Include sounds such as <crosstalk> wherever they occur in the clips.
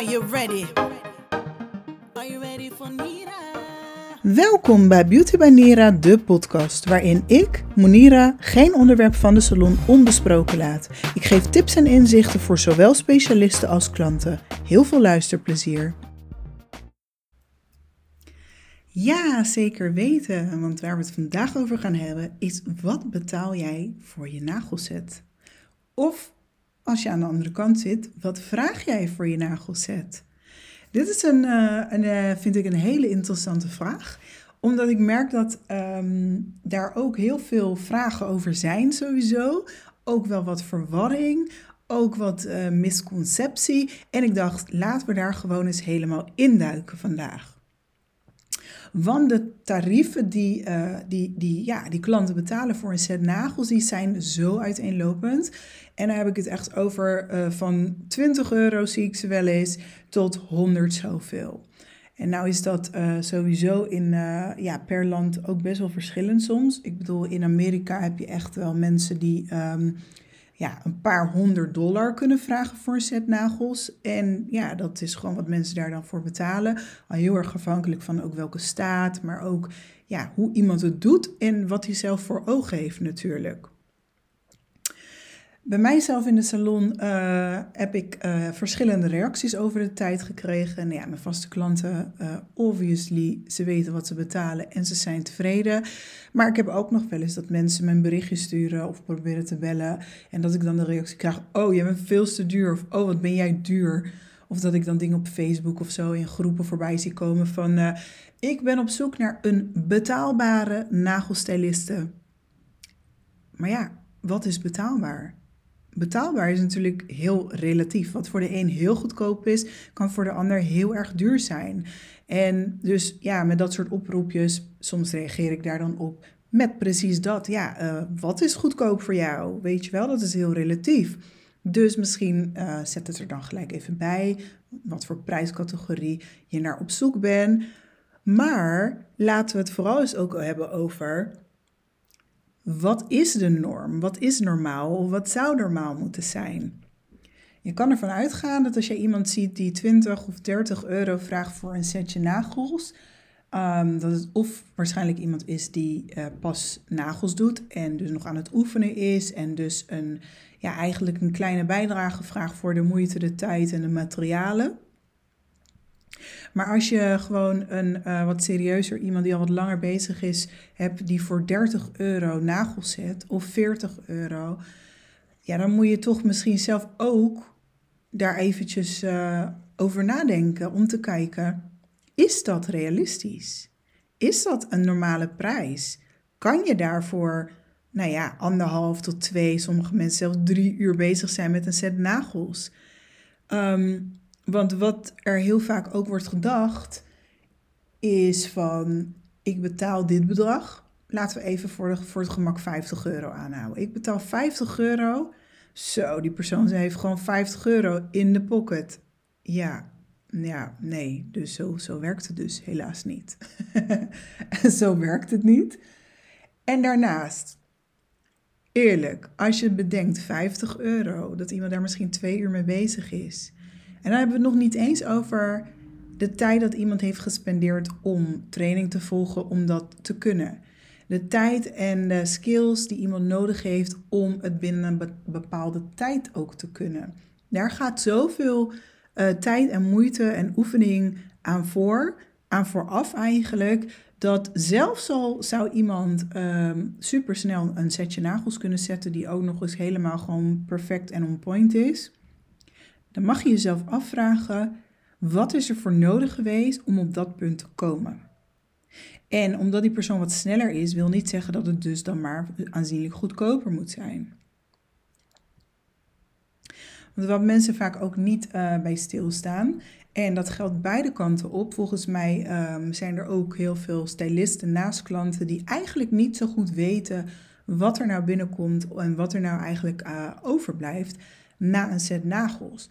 Are you ready? Are you ready for Nira? Welkom bij Beauty by Nira, de podcast waarin ik, Monira, geen onderwerp van de salon onbesproken laat. Ik geef tips en inzichten voor zowel specialisten als klanten. Heel veel luisterplezier. Ja, zeker weten, want waar we het vandaag over gaan hebben is wat betaal jij voor je nagelset? Of als je aan de andere kant zit, wat vraag jij voor je nagelset? Dit is een, eh, een eh, vind ik een hele interessante vraag, omdat ik merk dat ehm, daar ook heel veel vragen over zijn sowieso. Ook wel wat verwarring, ook wat eh, misconceptie. En ik dacht, laten we daar gewoon eens helemaal induiken vandaag. Want de tarieven die, uh, die, die, ja, die klanten betalen voor een set nagels, die zijn zo uiteenlopend. En dan heb ik het echt over uh, van 20 euro zie ik ze wel eens tot 100 zoveel. En nou is dat uh, sowieso in, ja, per land ook best wel verschillend soms. Ik bedoel, in Amerika heb je echt wel mensen die um, ja, een paar honderd dollar kunnen vragen voor een set nagels. En ja, dat is gewoon wat mensen daar dan voor betalen. Al heel erg afhankelijk van ook welke staat, maar ook ja, hoe iemand het doet en wat hij zelf voor ogen heeft natuurlijk. Bij mijzelf in de salon uh, heb ik uh, verschillende reacties over de tijd gekregen. En ja, mijn vaste klanten, uh, obviously, ze weten wat ze betalen en ze zijn tevreden. Maar ik heb ook nog wel eens dat mensen mijn berichtje sturen of proberen te bellen. En dat ik dan de reactie krijg, oh, jij bent veel te duur. Of oh, wat ben jij duur. Of dat ik dan dingen op Facebook of zo in groepen voorbij zie komen van... ik ben op zoek naar een betaalbare nagelstyliste. Maar ja, wat is betaalbaar? Betaalbaar is natuurlijk heel relatief. Wat voor de een heel goedkoop is, kan voor de ander heel erg duur zijn. En dus ja, met dat soort oproepjes, soms reageer ik daar dan op met precies dat. Ja, uh, wat is goedkoop voor jou? Weet je wel, dat is heel relatief. Dus misschien uh, zet het er dan gelijk even bij, wat voor prijscategorie je naar op zoek bent. Maar laten we het vooral eens ook hebben over wat is de norm? Wat is normaal? Wat zou normaal moeten zijn? Je kan ervan uitgaan dat als je iemand ziet die 20 of 30 euro vraagt voor een setje nagels, um, dat het of waarschijnlijk iemand is die uh, pas nagels doet en dus nog aan het oefenen is en dus een, ja, eigenlijk een kleine bijdrage vraagt voor de moeite, de tijd en de materialen. Maar als je gewoon een uh, wat serieuzer iemand die al wat langer bezig is, hebt die voor 30 euro nagels zet of 40 euro, ja, dan moet je toch misschien zelf ook daar eventjes uh, over nadenken om te kijken, is dat realistisch? Is dat een normale prijs? Kan je daarvoor, nou ja, anderhalf tot twee, sommige mensen zelfs drie uur bezig zijn met een set nagels? Um, want wat er heel vaak ook wordt gedacht, is van ik betaal dit bedrag. Laten we even voor, het gemak 50 euro aanhouden. Ik betaal 50 euro. Zo, die persoon heeft gewoon 50 euro in de pocket. Ja, ja, nee. Dus zo, zo werkt het dus helaas niet. <laughs> zo werkt het niet. En daarnaast, eerlijk, als je bedenkt 50 euro, dat iemand daar misschien twee uur mee bezig is. En dan hebben we het nog niet eens over de tijd dat iemand heeft gespendeerd om training te volgen om dat te kunnen. De tijd en de skills die iemand nodig heeft om het binnen een bepaalde tijd ook te kunnen. Daar gaat zoveel uh, tijd en moeite en oefening aan voor, aan vooraf eigenlijk, dat zelfs al zou iemand um, supersnel een setje nagels kunnen zetten die ook nog eens helemaal gewoon perfect en on point is dan mag je jezelf afvragen: wat is er voor nodig geweest om op dat punt te komen? En omdat die persoon wat sneller is, wil niet zeggen dat het dus dan maar aanzienlijk goedkoper moet zijn. Want wat mensen vaak ook niet uh, bij stilstaan, en dat geldt beide kanten op. Volgens mij um, zijn er ook heel veel stylisten naast klanten die eigenlijk niet zo goed weten wat er nou binnenkomt en wat er nou eigenlijk uh, overblijft na een set nagels.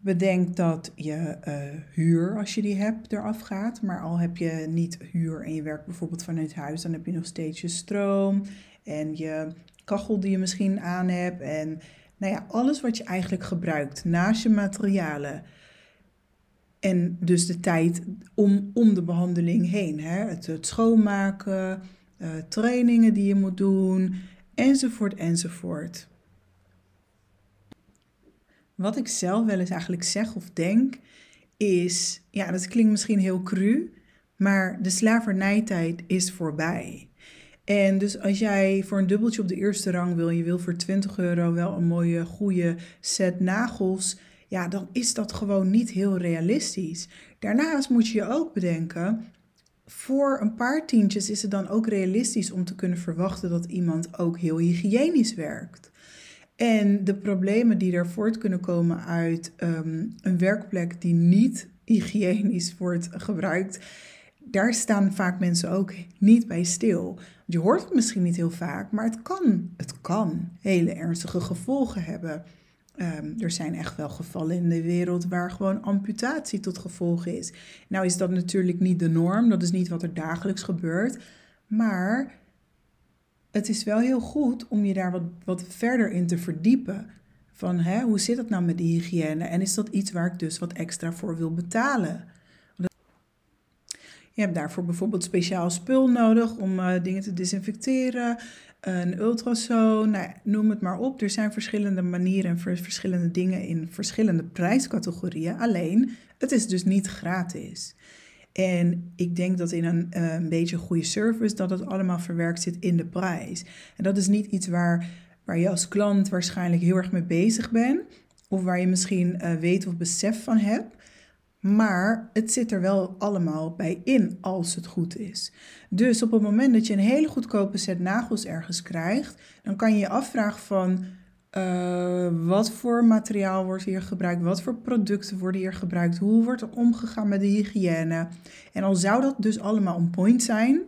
Bedenk dat je uh, huur, als je die hebt, eraf gaat. Maar al heb je niet huur en je werkt bijvoorbeeld vanuit huis, dan heb je nog steeds je stroom en je kachel die je misschien aan hebt. En nou ja, alles wat je eigenlijk gebruikt naast je materialen. En dus de tijd om, om de behandeling heen. Hè? Het, schoonmaken, uh, trainingen die je moet doen, enzovoort, enzovoort. Wat ik zelf wel eens eigenlijk zeg of denk, is, ja, dat klinkt misschien heel cru, maar de slavernijtijd is voorbij. En dus als jij voor een dubbeltje op de eerste rang wil, je wil voor 20 euro wel een mooie, goede set nagels, ja, dan is dat gewoon niet heel realistisch. Daarnaast moet je je ook bedenken, voor een paar tientjes is het dan ook realistisch om te kunnen verwachten dat iemand ook heel hygiënisch werkt. En de problemen die er voort kunnen komen uit ehm, een werkplek die niet hygiënisch wordt gebruikt, daar staan vaak mensen ook niet bij stil. Je hoort het misschien niet heel vaak, maar het kan, het kan hele ernstige gevolgen hebben. Ehm, er zijn echt wel gevallen in de wereld waar gewoon amputatie tot gevolg is. Nou is dat natuurlijk niet de norm, dat is niet wat er dagelijks gebeurt. Maar het is wel heel goed om je daar wat, wat verder in te verdiepen. Van hè, hoe zit het nou met die hygiëne en is dat iets waar ik dus wat extra voor wil betalen? Je hebt daarvoor bijvoorbeeld speciaal spul nodig om uh, dingen te desinfecteren, een ultrasoon, nou, noem het maar op. Er zijn verschillende manieren en verschillende dingen in verschillende prijscategorieën. Alleen, het is dus niet gratis. En ik denk dat in een, uh, een beetje goede service dat het allemaal verwerkt zit in de prijs. En dat is niet iets waar, waar je als klant waarschijnlijk heel erg mee bezig bent. Of waar je misschien uh, weet of besef van hebt. Maar het zit er wel allemaal bij in als het goed is. Dus op het moment dat je een hele goedkope set nagels ergens krijgt, dan kan je je afvragen van uh, wat voor materiaal wordt hier gebruikt, wat voor producten worden hier gebruikt, hoe wordt er omgegaan met de hygiëne. En al zou dat dus allemaal on point zijn,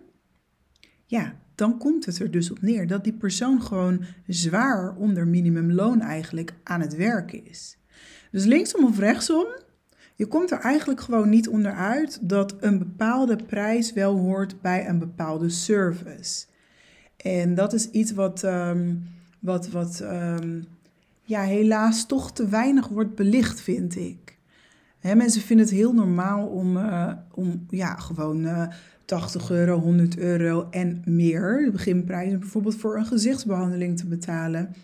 ja, dan komt het er dus op neer dat die persoon gewoon zwaar onder minimumloon eigenlijk aan het werk is. Dus linksom of rechtsom, je komt er eigenlijk gewoon niet onderuit dat een bepaalde prijs wel hoort bij een bepaalde service. En dat is iets wat, um, wat, wat um, ja, helaas toch te weinig wordt belicht, vind ik. Hè, mensen vinden het heel normaal om, uh, om ja, gewoon uh, 80 euro, 100 euro en meer, de beginprijzen bijvoorbeeld voor een gezichtsbehandeling te betalen.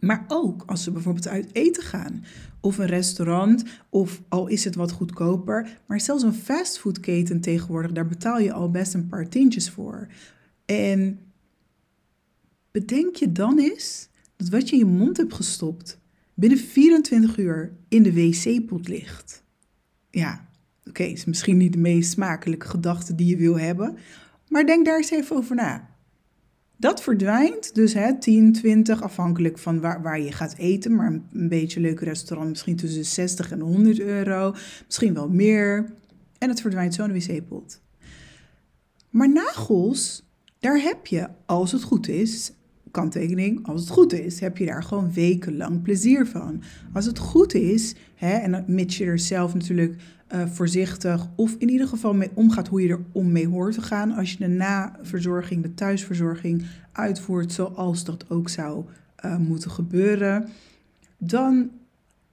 Maar ook als ze bijvoorbeeld uit eten gaan, of een restaurant, of al is het wat goedkoper, maar zelfs een fastfoodketen tegenwoordig, daar betaal je al best een paar tientjes voor. En bedenk je dan eens dat wat je in je mond hebt gestopt binnen 24 uur in de wc-pot ligt. Ja, oké, is misschien niet de meest smakelijke gedachte die je wil hebben, maar denk daar eens even over na. Dat verdwijnt, dus hè, 10, 20, afhankelijk van waar, waar je gaat eten. Maar een, een beetje leuk restaurant, misschien tussen 60 en 100 euro. Misschien wel meer. En het verdwijnt zo in de wc-pot. Maar nagels, daar heb je, als het goed is, kanttekening, als het goed is, heb je daar gewoon wekenlang plezier van. Als het goed is, hè, en mits je er zelf natuurlijk uh, voorzichtig of in ieder geval mee omgaat hoe je er om mee hoort te gaan als je de naverzorging, de thuisverzorging uitvoert zoals dat ook zou uh, moeten gebeuren, dan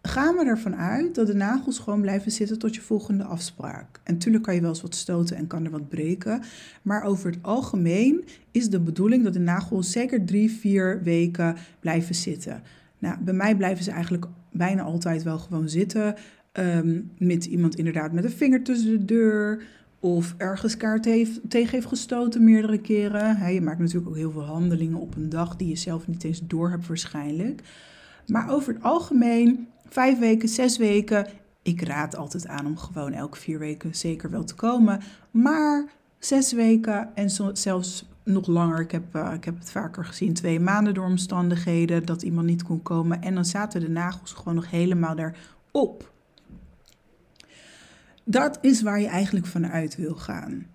gaan we ervan uit dat de nagels gewoon blijven zitten tot je volgende afspraak. En natuurlijk kan je wel eens wat stoten en kan er wat breken. Maar over het algemeen is de bedoeling dat de nagels zeker drie, vier weken blijven zitten. Nou, bij mij blijven ze eigenlijk bijna altijd wel gewoon zitten. Um, met iemand inderdaad met een vinger tussen de deur. Of ergens kaart tegen heeft gestoten meerdere keren. Je maakt natuurlijk ook heel veel handelingen op een dag die je zelf niet eens door hebt waarschijnlijk. Maar over het algemeen, vijf weken, zes weken. Ik raad altijd aan om gewoon elke vier weken zeker wel te komen. Maar zes weken en zelfs nog langer. Ik heb, uh, ik heb het vaker gezien, twee maanden door omstandigheden dat iemand niet kon komen. En dan zaten de nagels gewoon nog helemaal erop. Dat is waar je eigenlijk vanuit wil gaan.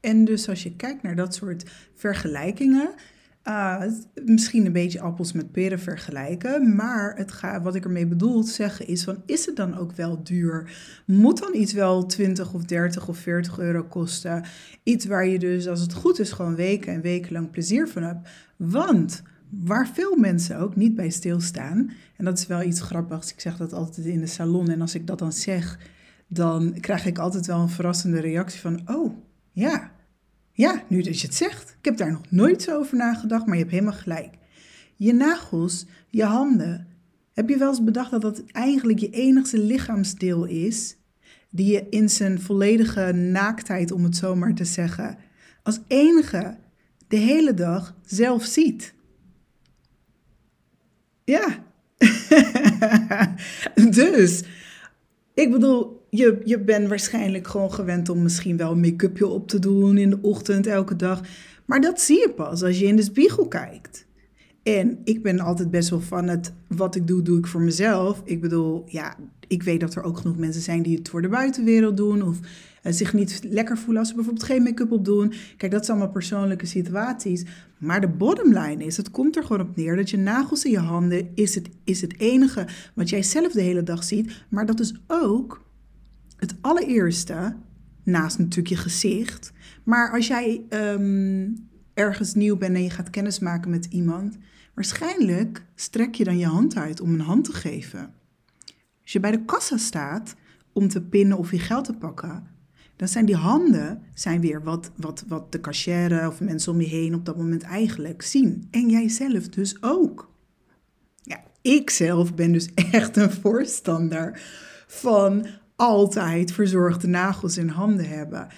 En dus als je kijkt naar dat soort vergelijkingen, uh, misschien een beetje appels met peren vergelijken, maar het ga, wat ik ermee bedoel zeggen is van, is het dan ook wel duur? Moet dan iets wel 20 of 30 of 40 euro kosten? Iets waar je dus, als het goed is, gewoon weken en weken lang plezier van hebt. Want waar veel mensen ook niet bij stilstaan. En dat is wel iets grappigs. Ik zeg dat altijd in de salon. En als ik dat dan zeg, dan krijg ik altijd wel een verrassende reactie van: Oh, ja, ja, nu dat je het zegt. Ik heb daar nog nooit zo over nagedacht, maar je hebt helemaal gelijk. Je nagels, je handen. Heb je wel eens bedacht dat dat eigenlijk je enigste lichaamsdeel is die je in zijn volledige naaktheid, om het zo maar te zeggen, als enige de hele dag zelf ziet? Ja. <laughs> dus, ik bedoel, je, je bent waarschijnlijk gewoon gewend om misschien wel een make-upje op te doen in de ochtend, elke dag. Maar dat zie je pas als je in de spiegel kijkt. En ik ben altijd best wel van het, wat ik doe, doe ik voor mezelf. Ik bedoel, ja, ik weet dat er ook genoeg mensen zijn die het voor de buitenwereld doen. Of uh, zich niet lekker voelen als ze bijvoorbeeld geen make-up op doen. Kijk, dat zijn allemaal persoonlijke situaties. Maar de bottom line is, het komt er gewoon op neer dat je nagels in je handen is het, is het enige wat jij zelf de hele dag ziet. Maar dat is ook het allereerste, naast natuurlijk je gezicht. Maar als jij ehm, ergens nieuw bent en je gaat kennismaken met iemand, waarschijnlijk strek je dan je hand uit om een hand te geven. Als je bij de kassa staat om te pinnen of je geld te pakken, dan zijn die handen zijn weer wat, wat, wat de cashier of mensen om je heen op dat moment eigenlijk zien. En jijzelf dus ook. Ja, ik zelf ben dus <laughs> echt een voorstander van altijd verzorgde nagels in handen hebben.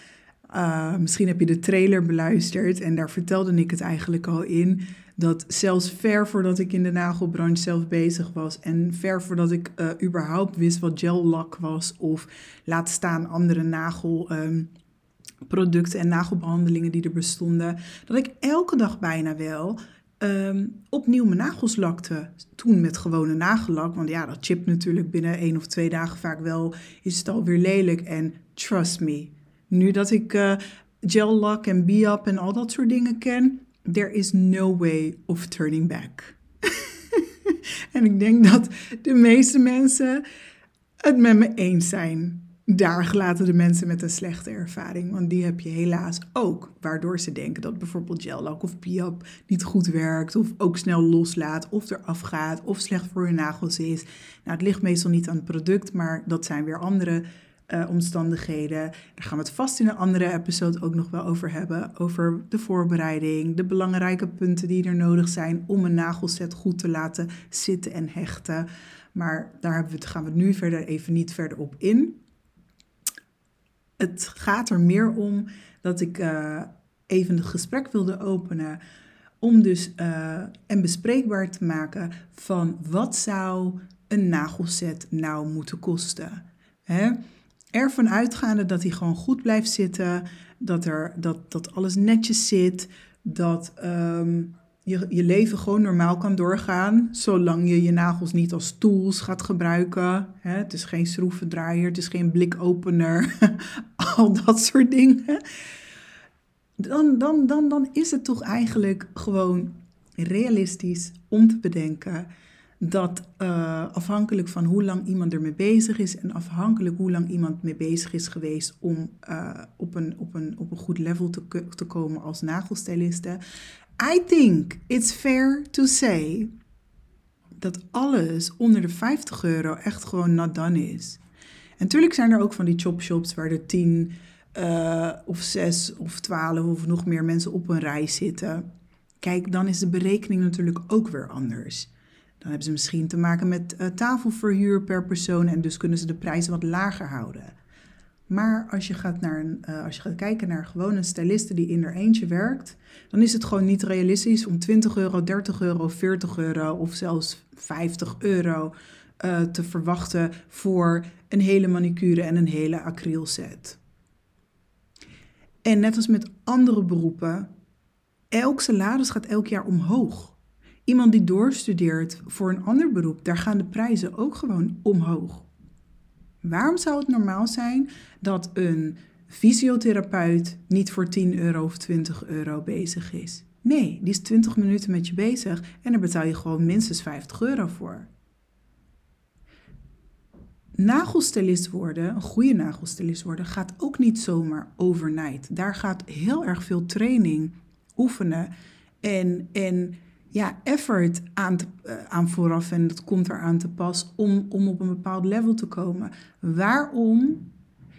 Uh, misschien heb je de trailer beluisterd en daar vertelde ik het eigenlijk al in. Dat zelfs ver voordat ik in de nagelbranche zelf bezig was en ver voordat ik uh, überhaupt wist wat gel-lak was of laat staan andere nagelproducten um, en nagelbehandelingen die er bestonden, dat ik elke dag bijna wel um, opnieuw mijn nagels lakte. Toen met gewone nagellak, want ja, dat chipt natuurlijk binnen één of twee dagen vaak wel, is het alweer lelijk. En trust me, nu dat ik uh, gel lak en biap en al dat soort dingen ken, there is no way of turning back. <laughs> en ik denk dat de meeste mensen het met me eens zijn daar gelaten de mensen met een slechte ervaring. Want die heb je helaas ook. Waardoor ze denken dat bijvoorbeeld gel of Piap niet goed werkt. Of ook snel loslaat. Of eraf gaat. Of slecht voor hun nagels is. Nou, het ligt meestal niet aan het product. Maar dat zijn weer andere uh, omstandigheden. Daar gaan we het vast in een andere episode ook nog wel over hebben. Over de voorbereiding. De belangrijke punten die er nodig zijn om een nagelset goed te laten zitten en hechten. Maar daar gaan we nu verder even niet verder op in het gaat er meer om dat ik uh, even het gesprek wilde openen. Om dus uh, en bespreekbaar te maken van wat zou een nagelset nou moeten kosten. Hè? Ervan uitgaande dat hij gewoon goed blijft zitten, dat, er, dat, dat alles netjes zit, dat um, je, je leven gewoon normaal kan doorgaan, zolang je je nagels niet als tools gaat gebruiken. Hè? Het is geen schroevendraaier, het is geen blikopener, <laughs> al dat soort dingen. Dan, dan, dan, dan is het toch eigenlijk gewoon realistisch om te bedenken dat uh, afhankelijk van hoe lang iemand ermee bezig is en afhankelijk hoe lang iemand mee bezig is geweest om uh, op, een, op, een, op een goed level te, te komen als nagelstyliste, I think it's fair to say dat alles onder de 50 euro echt gewoon not done is. En natuurlijk zijn er ook van die chopshops waar er 10 uh, of 6 of 12 of nog meer mensen op een rij zitten. Kijk, dan is de berekening natuurlijk ook weer anders. Dan hebben ze misschien te maken met uh, tafelverhuur per persoon en dus kunnen ze de prijzen wat lager houden. Maar als je gaat, naar een, uh, als je gaat kijken naar gewoon een styliste die in er eentje werkt, dan is het gewoon niet realistisch om 20 euro, 30 euro, 40 euro of zelfs 50 euro uh, te verwachten voor een hele manicure en een hele acrylset. En net als met andere beroepen, elk salaris gaat elk jaar omhoog. Iemand die doorstudeert voor een ander beroep, daar gaan de prijzen ook gewoon omhoog. Waarom zou het normaal zijn dat een fysiotherapeut niet voor 10 euro of 20 euro bezig is? Nee, die is 20 minuten met je bezig en daar betaal je gewoon minstens 50 euro voor. Nagelstilist worden, een goede nagelstilist worden, gaat ook niet zomaar overnight. Daar gaat heel erg veel training, oefenen en, en ja, effort aan, te, uh, aan vooraf en dat komt eraan te pas om, om op een bepaald level te komen. Waarom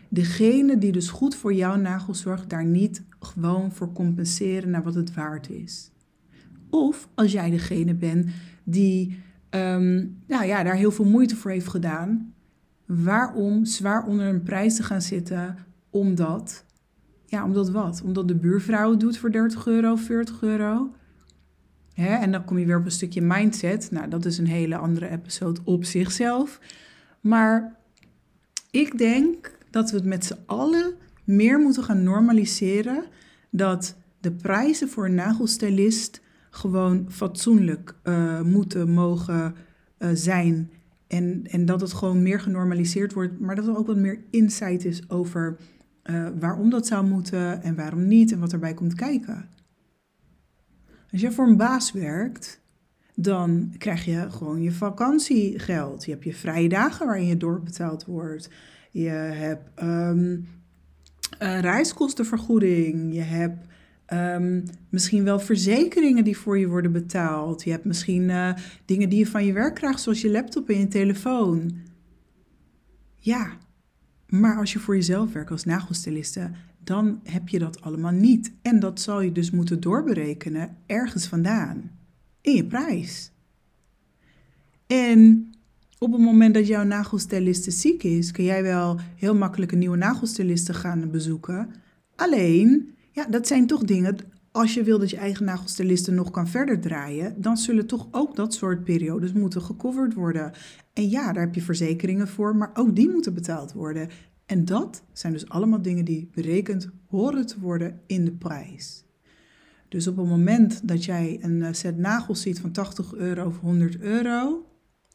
degene die dus goed voor jouw nagels zorgt, daar niet gewoon voor compenseren naar wat het waard is? Of als jij degene bent die um, nou ja, daar heel veel moeite voor heeft gedaan, waarom zwaar onder een prijs te gaan zitten omdat, ja, omdat wat? Omdat de buurvrouw het doet voor 30 euro, 40 euro. Hè? En dan kom je weer op een stukje mindset. Nou, dat is een hele andere episode op zichzelf. Maar ik denk dat we het met z'n allen meer moeten gaan normaliseren dat de prijzen voor een nagelstylist gewoon fatsoenlijk uh, moeten mogen uh, zijn. En, en dat het gewoon meer genormaliseerd wordt, maar dat er ook wat meer insight is over uh, waarom dat zou moeten en waarom niet en wat erbij komt kijken. Als je voor een baas werkt, dan krijg je gewoon je vakantiegeld. Je hebt je vrije dagen waarin je doorbetaald wordt. Je hebt um, reiskostenvergoeding. Je hebt um, misschien wel verzekeringen die voor je worden betaald. Je hebt misschien uh, dingen die je van je werk krijgt, zoals je laptop en je telefoon. Ja, maar als je voor jezelf werkt als nagelstyliste, dan heb je dat allemaal niet. En dat zal je dus moeten doorberekenen ergens vandaan. In je prijs. En op het moment dat jouw nagelstyliste ziek is, kun jij wel heel makkelijk een nieuwe nagelstyliste gaan bezoeken. Alleen, ja, dat zijn toch dingen. Als je wil dat je eigen nagelstyliste nog kan verder draaien, dan zullen toch ook dat soort periodes moeten gecoverd worden. En ja, daar heb je verzekeringen voor, maar ook die moeten betaald worden. En dat zijn dus allemaal dingen die berekend horen te worden in de prijs. Dus op het moment dat jij een eh, set nagels ziet van 80 euro of 100 euro,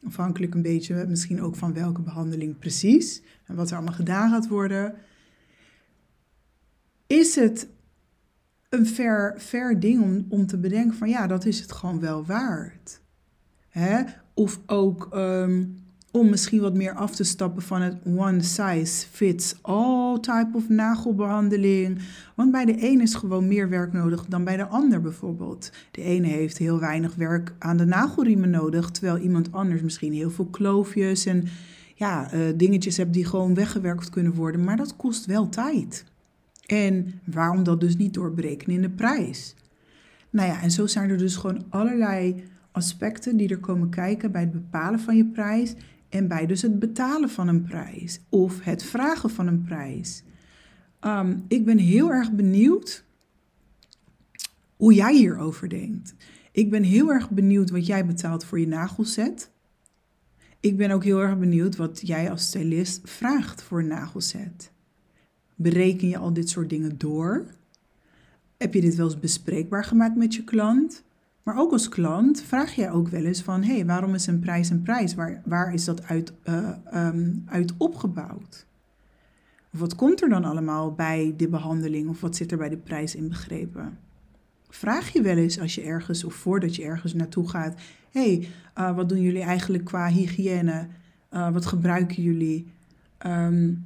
afhankelijk een beetje misschien ook van welke behandeling precies en wat er allemaal gedaan gaat worden, is het een fair, fair ding om, om te bedenken van ja, dat is het gewoon wel waard. Hè? Of ook um, om misschien wat meer af te stappen van het one size fits all type of nagelbehandeling. Want bij de een is gewoon meer werk nodig dan bij de ander bijvoorbeeld. De ene heeft heel weinig werk aan de nagelriemen nodig, terwijl iemand anders misschien heel veel kloofjes en ja, uh, dingetjes hebt die gewoon weggewerkt kunnen worden. Maar dat kost wel tijd. En waarom dat dus niet doorbreken in de prijs? Nou ja, en zo zijn er dus gewoon allerlei aspecten die er komen kijken bij het bepalen van je prijs en bij dus het betalen van een prijs of het vragen van een prijs. Um, ik ben heel erg benieuwd hoe jij hierover denkt. Ik ben heel erg benieuwd wat jij betaalt voor je nagelset. Ik ben ook heel erg benieuwd wat jij als stylist vraagt voor een nagelset. Bereken je al dit soort dingen door? Heb je dit wel eens bespreekbaar gemaakt met je klant? Maar ook als klant vraag je ook wel eens van, hé, hey, waarom is een prijs een prijs? Waar, waar is dat uit, uh, um, uit opgebouwd? Of wat komt er dan allemaal bij de behandeling of wat zit er bij de prijs inbegrepen? Vraag je wel eens als je ergens of voordat je ergens naartoe gaat, hé, hey, uh, wat doen jullie eigenlijk qua hygiëne? Uh, wat gebruiken jullie? Um,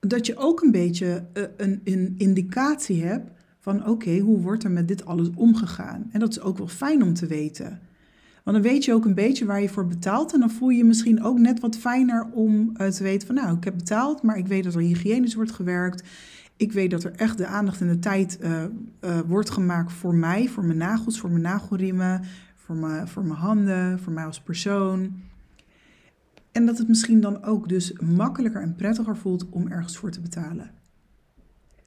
dat je ook een beetje een, een indicatie hebt van oké, hoe wordt er met dit alles omgegaan? En dat is ook wel fijn om te weten. Want dan weet je ook een beetje waar je voor betaalt. En dan voel je je misschien ook net wat fijner om uh, te weten van nou, ik heb betaald, maar ik weet dat er hygiënisch wordt gewerkt. Ik weet dat er echt de aandacht en de tijd uh, uh, wordt gemaakt voor mij, voor mijn nagels, voor mijn nagelriemen, voor mijn, voor mijn handen, voor mij als persoon. En dat het misschien dan ook dus makkelijker en prettiger voelt om ergens voor te betalen.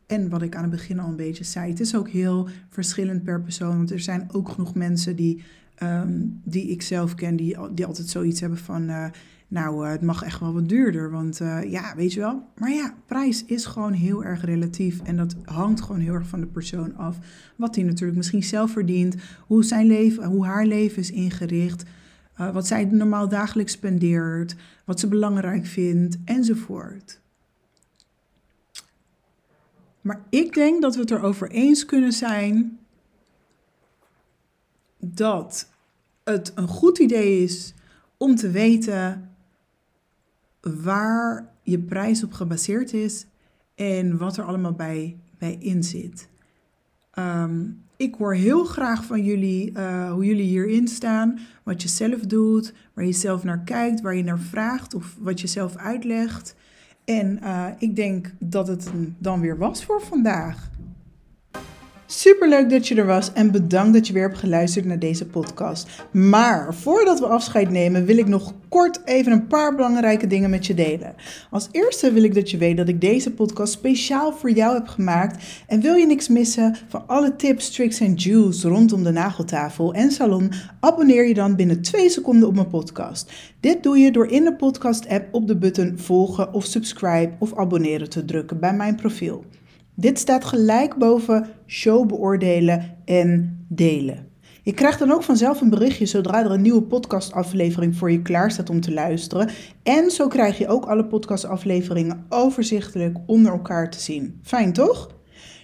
En wat ik aan het begin al een beetje zei, het is ook heel verschillend per persoon. Want er zijn ook genoeg mensen die, um, die ik zelf ken, die, die altijd zoiets hebben van. Uh, nou, uh, het mag echt wel wat duurder. Want uh, ja, weet je wel. Maar ja, prijs is gewoon heel erg relatief. En dat hangt gewoon heel erg van de persoon af. Wat hij natuurlijk misschien zelf verdient. Hoe zijn leven, hoe haar leven is ingericht. wat zij normaal dagelijks spendeert. Wat ze belangrijk vindt. Enzovoort. Maar ik denk dat we het erover eens kunnen zijn dat het een goed idee is om te weten waar je prijs op gebaseerd is en wat er allemaal bij, bij in zit. Ehm, ik hoor heel graag van jullie uh, hoe jullie hierin staan, wat je zelf doet, waar je zelf naar kijkt, waar je naar vraagt of wat je zelf uitlegt. En uh, ik denk dat het dan weer was voor vandaag. Super leuk dat je er was en bedankt dat je weer hebt geluisterd naar deze podcast. Maar voordat we afscheid nemen, wil ik nog kort even een paar belangrijke dingen met je delen. Als eerste wil ik dat je weet dat ik deze podcast speciaal voor jou heb gemaakt. En wil je niks missen van alle tips, tricks en juice rondom de nageltafel en salon, abonneer je dan binnen 2 seconden op mijn podcast. Dit doe je door in de podcast-app op de button volgen of subscribe of abonneren te drukken bij mijn profiel. Dit staat gelijk boven show beoordelen en delen. Je krijgt dan ook vanzelf een berichtje zodra er een nieuwe podcastaflevering voor je klaar staat om te luisteren. En zo krijg je ook alle podcastafleveringen overzichtelijk onder elkaar te zien. Fijn toch?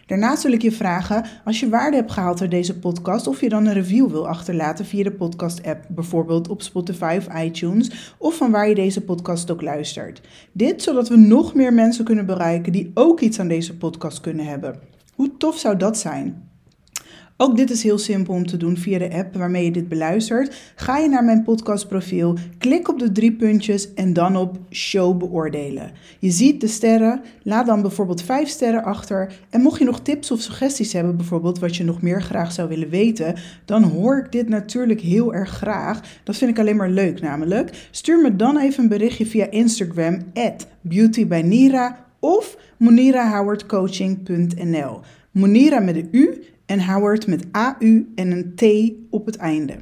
Daarnaast wil ik je vragen, als je waarde hebt gehaald uit deze podcast, of je dan een review wil achterlaten via de podcast-app, bijvoorbeeld op Spotify of iTunes, of van waar je deze podcast ook luistert. Dit zodat we nog meer mensen kunnen bereiken die ook iets aan deze podcast kunnen hebben. Hoe tof zou dat zijn? Ook dit is heel simpel om te doen via de app waarmee je dit beluistert. Ga je naar mijn podcastprofiel, klik op de drie puntjes en dan op show beoordelen. Je ziet de sterren, laat dan bijvoorbeeld vijf sterren achter. En mocht je nog tips of suggesties hebben, bijvoorbeeld wat je nog meer graag zou willen weten, dan hoor ik dit natuurlijk heel erg graag. Dat vind ik alleen maar leuk namelijk. Stuur me dan even een berichtje via Instagram, beautybynira of monirahowardcoaching.nl. Monira met een U en Howard met AU en een T op het einde.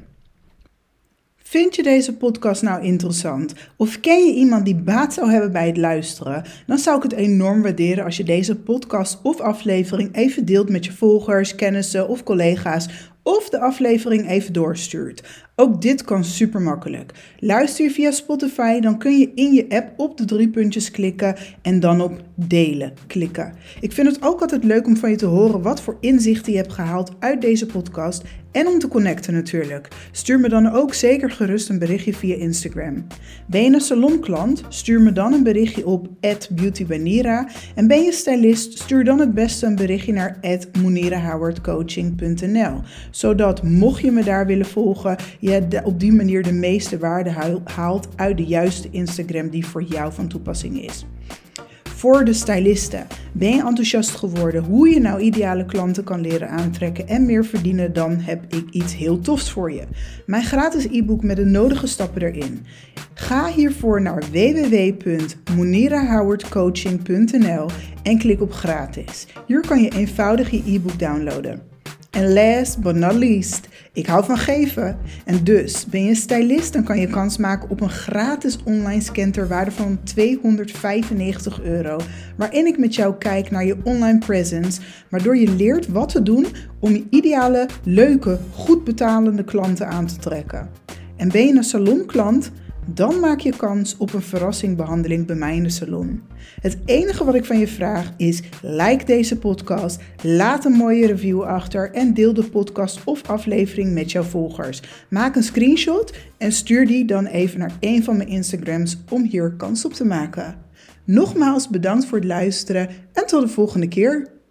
Vind je deze podcast nou interessant? Of ken je iemand die baat zou hebben bij het luisteren? Dan zou ik het enorm waarderen als je deze podcast of aflevering even deelt met je volgers, kennissen of collega's. Of de aflevering even doorstuurt. Ook dit kan super makkelijk. Luister je via Spotify, dan kun je in je app op de drie puntjes klikken en dan op delen klikken. Ik vind het ook altijd leuk om van je te horen wat voor inzichten je hebt gehaald uit deze podcast en om te connecten natuurlijk. Stuur me dan ook zeker gerust een berichtje via Instagram. Ben je een salonklant? Stuur me dan een berichtje op @beautybanira en ben je stylist? Stuur dan het beste een berichtje naar @monirahowardcoaching.nl, zodat mocht je me daar willen volgen, je op die manier de meeste waarde haalt uit de juiste Instagram die voor jou van toepassing is voor de stylisten. Ben je enthousiast geworden hoe je nou ideale klanten kan leren aantrekken en meer verdienen, dan heb ik iets heel tofs voor je. Mijn gratis e-book met de nodige stappen erin. Ga hiervoor naar www.monirahowardcoaching.nl en klik op gratis. Hier kan je eenvoudig je e-book downloaden. En last but not least, ik hou van geven. En dus, ben je stylist, dan kan je kans maken op een gratis online scan ter waarde van 295 euro. Waarin ik met jou kijk naar je online presence, waardoor je leert wat te doen om je ideale, leuke, goed betalende klanten aan te trekken. En ben je een salonklant? Dan maak je kans op een verrassingbehandeling bij mij in de salon. Het enige wat ik van je vraag is: like deze podcast, laat een mooie review achter en deel de podcast of aflevering met jouw volgers. Maak een screenshot en stuur die dan even naar een van mijn Instagrams om hier kans op te maken. Nogmaals bedankt voor het luisteren en tot de volgende keer.